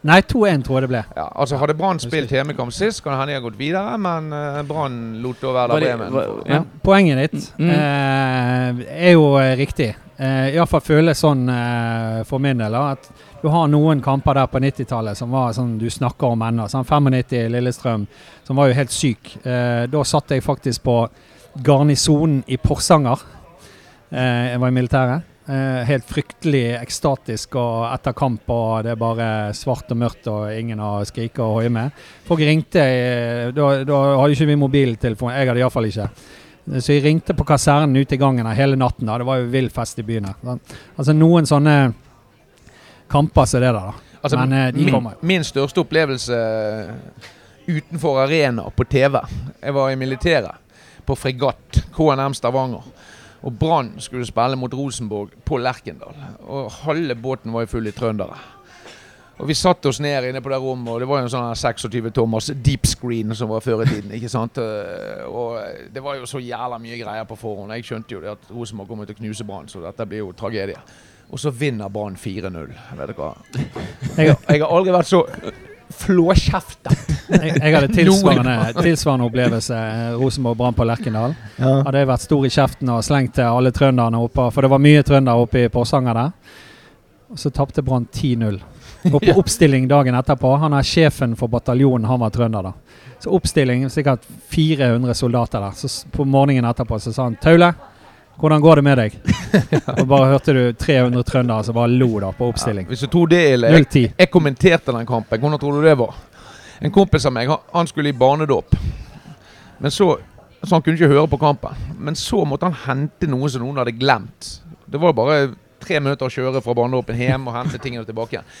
Nei, 2-1 tror jeg det ble. Ja, altså Hadde Brann spilt hjemmekamp sist, kan det hende de har gått videre, men eh, Brann lot da være Bremen ja. Poenget ditt Mm. eh, er jo eh, riktig. Eh, Iallfall føles sånn eh, for min del at du har noen kamper der på 90-tallet som var sånn du snakker om ennå. Sånn 95 Lillestrøm, som var jo helt syk. Eh, da satt jeg faktisk på garnisonen i Porsanger. Eh, jeg var i militæret. Eh, helt fryktelig ekstatisk og etter kamp, og det er bare svart og mørkt og ingen har skriket og hoie med. Folk ringte Da, da hadde ikke vi mobiltelefon. Jeg hadde iallfall ikke. Så jeg ringte på kasernen ute i gangen hele natten. da. Det var jo vill fest i byen her. Altså noen sånne kamper som det der, da. Altså, Men, eh, de min, kommer jo. min største opplevelse eh, utenfor arena på TV Jeg var i militæret, på fregatt, KNM Stavanger. Og Brann skulle spille mot Rosenborg på Lerkendal. Og halve båten var jo full i trøndere. Og vi satte oss ned inne på det rommet, og det var jo en sånn 26 tommers deep screen som var før i tiden. ikke sant? Eh, Og det var jo så jævla mye greier på forhånd. Jeg skjønte jo det at Rosenborg kommer til å knuse Brann, så dette blir jo tragedie. Og så vinner Brann 4-0. Vet du hva? Jeg, Jeg har aldri vært så flåkjeftet. jeg, jeg hadde tilsvarende, tilsvarende opplevelse. eh, Rosenborg brann på Lerkendal. Hadde jeg vært stor i kjeften og slengt til alle trønderne oppe, for det var mye trøndere oppe i Porsanger der. Og så tapte Brann 10-0. Og på oppstilling dagen etterpå, han er sjefen for bataljonen, han var trønder da. Så oppstilling, sikkert 400 soldater der. Så på morgenen etterpå så sa han Taule, hvordan går det med deg? Og bare hørte du 300 trøndere som bare lo da på oppstilling. Hvis du tror det ille jeg, jeg kommenterte den kampen. Hvordan tror du det var? En kompis av meg, han, han skulle i barnedåp. Men så Så han kunne ikke høre på kampen. Men så måtte han hente noe som noen hadde glemt. Det var bare tre minutter å kjøre fra barnedåpen hjem og hente tingene tilbake igjen.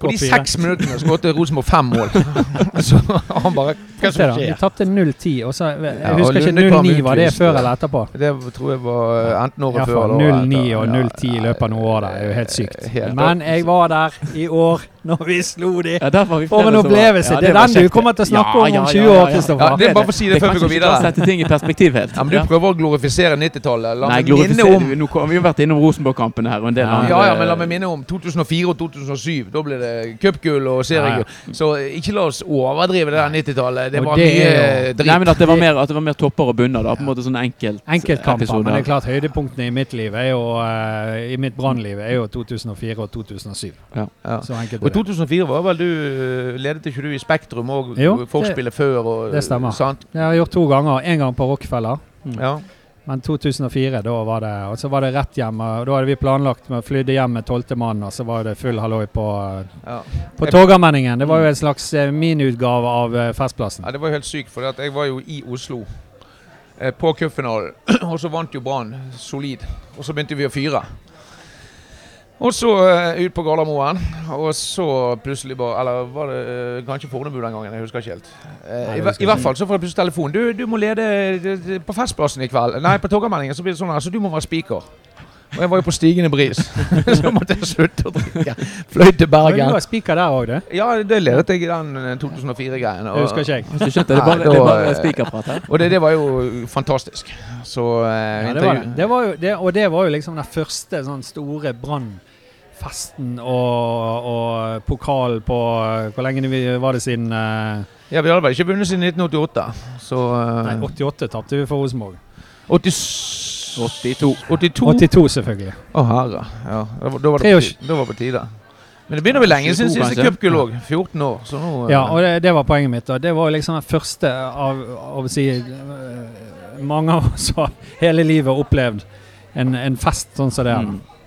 På de seks minuttene skåret Rosenborg fem mål. så han bare Hva som da, Vi tapte 0-10. og så Jeg Ja, husker ikke 0-9. Var det før eller etterpå? Det tror jeg var eh, enten året før eller året 0-9 og 0-10 i løpet av noen år. Det er jo helt sykt. Helt- Men jeg var der i år. når vi slo de. Ja, vi For en opplevelse. Ja, det er var den du kommer til å snakke Ja, om om ja, 20 ja, år, ja. Kristoffer. Ja, det er bare for å si det før vi går Det er videre. sette ting i perspektiv helt. Ja, men Du prøver å glorifisere 90-tallet. La meg minne om Nå har vi jo vært innom Rosenborg-kampene her og en del Ja. andre ja, ja, men la meg minne om 2004 og 2007. Da ble det cupgull og seriegull. Så ikke la oss overdrive det der 90-tallet. Det Og var det mye jo- dritt. Nei, men at det var mer, at det var mer topper og bunner. da, på en måte sånn enkelt Enkeltkamper. Men det er klart høydepunktene i mitt liv er jo uh, I mitt brannliv er jo 2004 og 2007. Ja. Så enkelt Og er det. 2004 var vel du Ledet ikke du i Spektrum og Jo, Forspillet før? Og, det stemmer. Sant? Det har jeg gjort to ganger. En gang på Rockefeller. Ja. Men 2004, da var det Og så var det rett hjem. og Da hadde vi planlagt med å flytte hjem med tolvte mann, og så var det full halloi på, Ja. på Torgallmenningen. Det var jo en slags eh, miniutgave av eh, Festplassen. ja, det var helt sykt, for jeg var jo i Oslo eh, på cupfinalen, og så vant jo Brann solid. Og så begynte vi å fyre. Og så uh, ut på Gardermoen, og så plutselig bare Eller var det uh, kanskje Fornebu den gangen? Jeg husker ikke helt. Uh, Nei, husker i, I hvert fall så får jeg plutselig telefon. Du, du må lede på Festplassen i kveld. Nei, på Torgallmenningen så blir det sånn her, så du må være spiker. Og jeg var jo på stigende bris, så måtte jeg slutte å drikke. Fløy til Men Bergen. Du var spiker der òg, du. Ja, det ledet jeg i den eh, 2004-greien. Det husker ikke jeg. Hvis du skjønte, det bare, det eh, spikerprat her. Og det, det var jo fantastisk. Så Ja, det var det. det, var jo, det. Og det var jo liksom den første sånn store brannfesten og, og pokal på Hvor lenge var det siden uh... Ja, vi hadde vel ikke vunnet siden 1988. Så uh... Nei, 88 tapte vi for Rosenborg. 80 82. 82. 82, selvfølgelig. Å herre. Ja, da, var- da var det på 23. Da var det på tide. Men det begynner å bli lenge siden 22 siste cupgull òg. 14 år. Så nå uh... Ja, og det, det var poenget mitt. Og det var liksom den første av, av å si Mange av oss har hele livet opplevd en, en fest sånn som det er. Mm.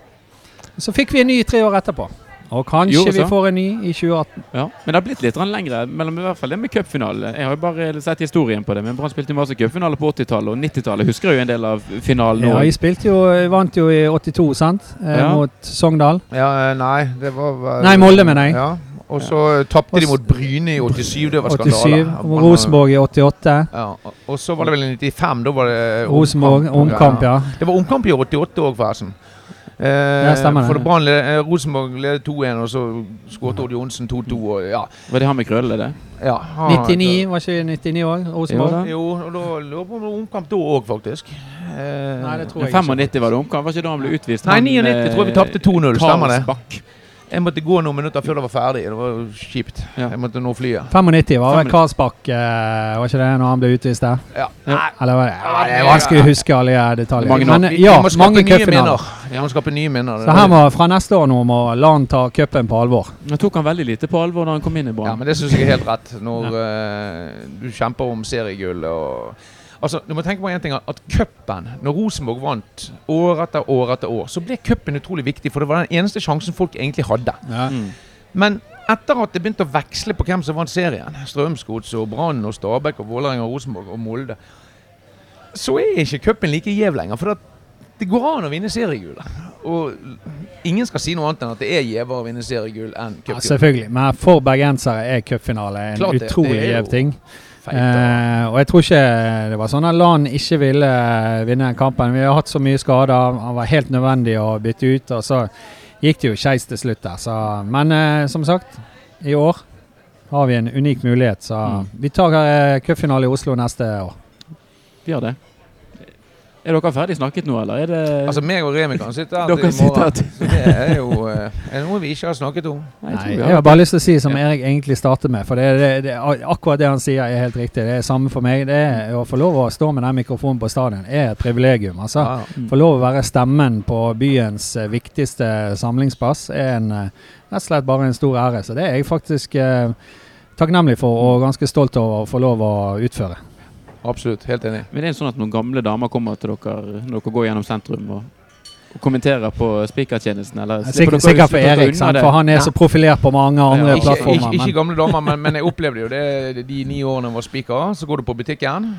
Så fikk vi en ny tre år etterpå. Og kanskje Jo, vi får en ny i 2018. Ja, men det har blitt litt lengre mellom i hvert fall det med cupfinale. Jeg har jo bare sett historien på det, men Brann spilte masse cupfinale på 80-tallet og 90-tallet. Husker jeg jo en del av finalen Ja, vi spilte jo, vant jo i 82, sant? Eh, Ja. Mot Sogndal. Ja, eh, nei, det var vel Nei, Molde, mener jeg. Ja. Og så tapte de mot Bryne i 87. Det var 87. skandale. Rosenborg i 88. Ja, og så var det vel i 95. Da var det Rosenborg, omkamp, ja. Det var omkamp i 88 òg, forresten. Eh, Ja, stemmer det. For det Brann led- eh, Rosenborg ledet 2-1, og så skåret Odd Johnsen 2-2. og Ja, Var det han med krøllene, det? ja, han- 99, var ikke 99 òg? Rosenborg? Jo og da lurer på om det var omkamp da òg, faktisk. Eh, Nei, det tror Men jeg ikke. 95 var det omkamp, var ikke da han ble utvist? Nei, Han, 99 eh, tror jeg vi tapte 2-0, stemmer det? Jeg måtte gå noen minutter før det var ferdig. Det var kjipt. Ja. Jeg måtte nå flyet. 95 var vel Karlsbakk, eh, var ikke det når han ble utvist der? Ja. Ja. Eller var det? Ja, det er vanskelig å huske alle de detaljene. Mange Men ja, vi må mange cupfinaler. Må skape nye minner. Så her må fra neste år nå må LAN ta cupen på alvor. Nå tok han veldig lite på alvor da han kom inn i Ja, men det syns jeg er helt rett. Når uh, du kjemper om seriegull og Altså, Du må tenke på en ting At cupen, når Rosenborg vant år etter år etter år, så ble cupen utrolig viktig. For det var den eneste sjansen folk egentlig hadde. Mm. Men etter at det begynte å veksle på hvem som vant serien, Strømsgods og Brann og Stabæk og Vålerenga og Rosenborg og Molde, så er ikke cupen like gjev lenger. For det, det går an å vinne seriegullet. Og ingen skal si noe annet enn at det er gjevere å vinne seriegull enn Ja, selvfølgelig. Men for bergensere er cupfinale en Klart utrolig jo gjev ting. Feit. Eh, og jeg tror ikke det var sånn at LAN ikke ville eh, vinne kampen. Vi har hatt så mye skader. Han var helt nødvendig å bytte ut. Og så gikk det jo skeis til slutt der. Så, men eh, som sagt, i år har vi en unik mulighet. Så Mm. vi tar eh, cupfinale i Oslo neste år. Vi gjør det. Er dere ferdig snakket nå, eller er det Altså, meg og Remi kan sitte her til i morgen. Så det er jo eh, er det noe vi ikke har snakket om. Nei, jeg Nei, jeg har bare lyst til å si som Ja. Erik egentlig startet med. For det, det, det, akkurat det han sier er helt riktig. Det er samme for meg. Det er Å få lov å stå med den mikrofonen på stadion er et privilegium. altså. Ja. Mm. Få lov å være stemmen på byens eh, viktigste samlingsplass er en, eh, rett og slett bare en stor ære. Så det er jeg faktisk eh, takknemlig for og ganske stolt over å få lov å utføre. Absolutt. Helt enig. Men det er sånn at noen gamle damer kommer til dere når dere går gjennom sentrum og, og kommenterer på spikertjenesten? Eller Sikkert, sikkert for Erik, sant? for han er Ja. så profilert på mange andre Ja, Ikke, plattformer. ikke, ikke gamle damer, men, men jeg opplevde jo det de ni årene jeg var spiker. Så går du på butikken,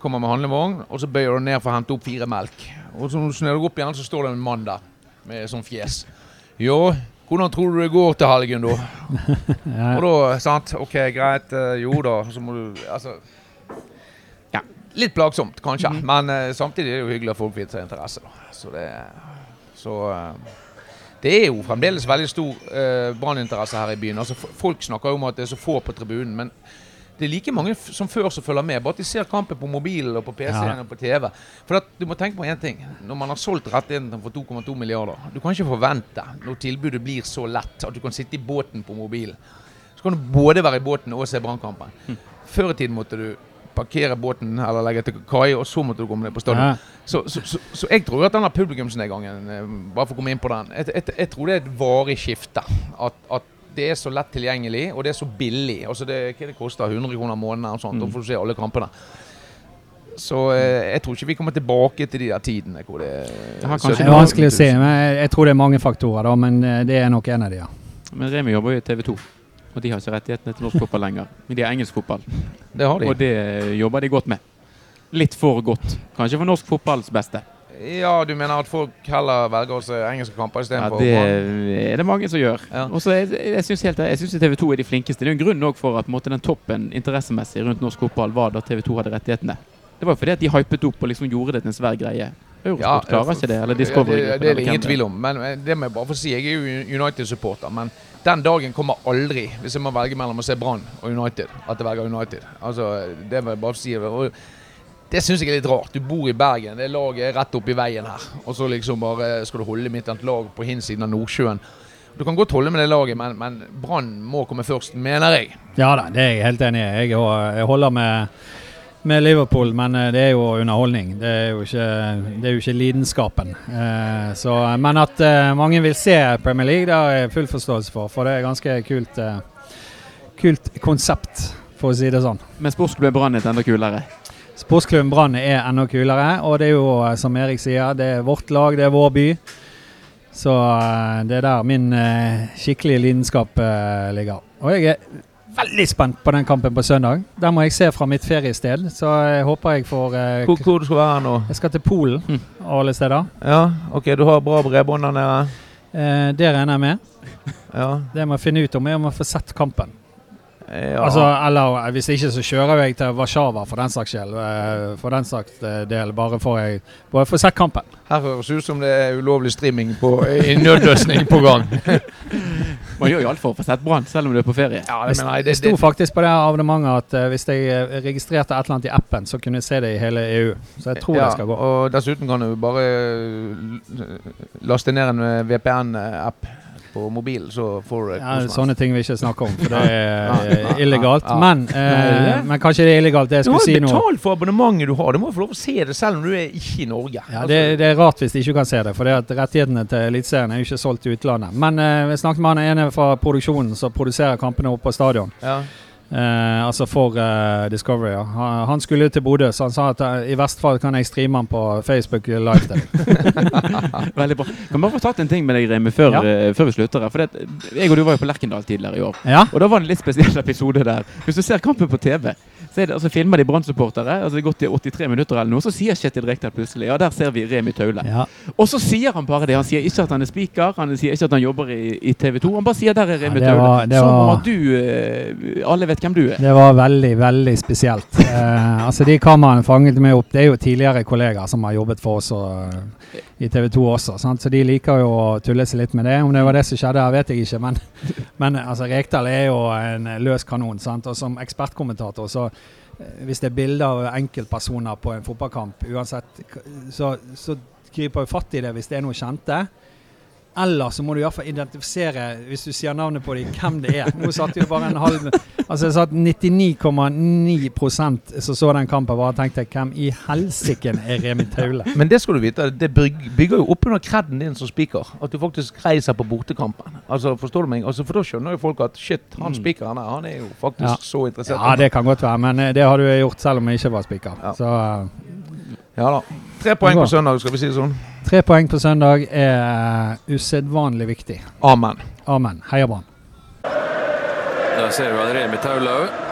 kommer med handlevogn, og så bøyer du ned for å hente opp fire melk. Og så når du snur opp igjen, så står det en mann der med sånn fjes. Jo, hvordan tror du det går til helgen, da? Ja. Og da, sant, ok, greit, eh, jo da, så må du Altså litt plagsomt, kanskje. Men uh, samtidig er det jo hyggelig at folk viser interesse, da. Så det Så uh, det er jo fremdeles veldig stor uh, branninteresse her i byen. Altså, folk snakker jo om at det er så få på tribunen. men det er like mange som før som følger med. Bare at de ser kampen på mobilen og på PC-en ja. og på TV. For at, du må tenke på én ting. Når man har solgt rettighetene for 2,2 milliarder Du kan ikke forvente, når tilbudet blir så lett, at du kan sitte i båten på mobilen. Så kan du både være i båten og se Brannkampen. Hm. Før i tiden måtte du parkere båten eller legge til kai, og så måtte du komme ned på stadion. Ja. Så, så, så, så, jeg tror at denne publikumsnedgangen, eh, bare for å komme inn på den, jeg, jeg, jeg tror det er et varig skifte. At, at, det er så lett tilgjengelig, og det er så billig. Altså det, hva det koster 100 kroner måneden, og sånt, mm. da får du se alle kampene. Så eh, jeg tror ikke vi kommer tilbake til de der tidene hvor det, det er vanskelig å si. men Jeg tror det er mange faktorer, da, men eh, det er nok en av de, ja. Men Remi jobber jo i TV 2. Og de har ikke rettighetene til norsk fotball lenger. Men de har engelsk fotball. Det har de. Og det jobber de godt med. Litt for godt. Kanskje for norsk fotballs beste. Ja, du mener at folk heller velger å se engelske kamper istedenfor Ja, det er det mange som gjør. Ja. Og så jeg, jeg syns TV 2 er de flinkeste. Det er en grunn for at måte, den toppen interessemessig rundt norsk fotball var da TV 2 hadde rettighetene. Det var fordi at de hypet opp og liksom gjorde det til en svær greie. Eurosport ja, klarer ikke det, eller Discovery. Ja, det, det, er det ingen tvil om. Men det må jeg bare få si. Jeg er jo United-supporter. Men den dagen kommer aldri, hvis jeg må velge mellom å se Brann og United, at jeg velger United. Altså, det må jeg bare få si. Og det syns jeg er litt rart. Du bor i Bergen, det laget er rett oppi veien her. Og så liksom bare skal du holde mitt annet lag på hinsiden av Nordsjøen. Du kan godt holde med det laget, men, men Brann må komme først, mener jeg. Ja da, det er jeg helt enig i. Jeg, jeg holder med, med, Liverpool, men eh, det er jo underholdning. Det er jo ikke, det er jo ikke lidenskapen. Eh, så, men at eh, mange vil se Premier League, det har jeg full forståelse for. For det er ganske kult, eh, kult konsept, for å si det sånn. Men sportsklubben Brann er enda kulere? Sportsklubben Brann er enda kulere. Og det er jo, eh, som Erik sier, det er vårt lag, det er vår by. Så eh, det er der min skikkelige lidenskap ligger. Og jeg er veldig spent på den kampen på søndag. Der må jeg se fra mitt feriested, så jeg håper jeg får eh, hvor, hvor, du skal være nå? Jeg skal til Polen mm. og alle steder. Ja, ok, Du har bra bredbånd der nede? det regner jeg med. ja. Det må finne ut om er om jeg får sett kampen. Ja. Altså, eller hvis ikke, så kjører jeg til Warszawa for den saks skyld. Eh, for den saks del, bare for jeg bare sett kampen. Her høres ut som det er ulovlig streaming på i nødløsning på gang. Man gjør jo alt for å få sett Brann, selv om du er på ferie. Ja, det, det, det, sto faktisk på det abonnementet at uh, hvis jeg eh, registrerte et eller annet i appen, så kunne jeg se det i hele EU. Så jeg tror ja, det skal gå. Og dessuten kan du bare laste ned en VPN-app på mobilen, så får du ja, Sånne ting vi ikke snakker om, for det er illegalt. Men, eh, men, kanskje det er illegalt, det jeg skulle si nå. Du har betalt for abonnementet du har. Du må få lov å se det selv om du er ikke i Norge. Ja, det, det, er rart hvis de ikke kan se det, for det at rettighetene til Eliteserien er jo ikke solgt til utlandet. Men eh, jeg snakket med han ene fra produksjonen som produserer kampene oppe på stadion. Ja. Eh, altså for eh, Discovery. Ja. Han, skulle til Bodø, så han sa at uh, i verste fall kan jeg streame han på Facebook live. Veldig bra. Kan bare få tatt en ting med deg, Remi, før, ja. uh, før vi slutter. For det, jeg og du var jo på Lerkendal tidligere i år. Ja. Og da var det en litt spesiell episode der. Hvis du ser kampen på TV, så det, altså, filmer de Brann-supportere. Altså, det har gått i 83 minutter eller noe. Så sier Kjetil Rekdal plutselig Ja, der ser vi Remi Taule. Ja. Og så sier han bare det. Han sier ikke at han er speaker, han sier ikke at han jobber i, i TV 2. Han bare sier der er Remi ja, Taule. Som om at du uh, Alle vet hvem du er. Det var veldig, veldig spesielt. uh, altså De kameraene fanget meg opp. Det er jo tidligere kollegaer som har jobbet for oss og, i TV 2 også. Sant? Så de liker jo å tulle seg litt med det. Om det var det som skjedde her, vet jeg ikke. Men, men altså, Rekdal er jo en løs kanon. Sant? Og som ekspertkommentator så Eh, hvis det er bilder av enkeltpersoner på en fotballkamp, uansett, så, så griper jeg fatt i det hvis det er noe kjente. Eller så må du iallfall identifisere, hvis du sier navnet på dem, hvem det er. Nå satt jo bare en halv Altså jeg satt 99,9 som så den kampen, bare tenkte hvem i helsike er Remi Taule? Men det skal du vite, det bygger jo opp under kreden din som spiker. At du faktisk reiser på bortekampen. Altså, Forstår du meg? Altså, For da skjønner jo folk at shit, han mm. spikeren der, han er jo faktisk ja. så interessert. Ja, det kan godt være, men eh, det har du gjort selv om jeg ikke var spiker. Ja. Så ja da. Tre poeng på søndag, skal vi si det sånn. Tre poeng på søndag er usedvanlig viktig. Amen. Amen. Heia Brann. Der ser du Remi Taulov.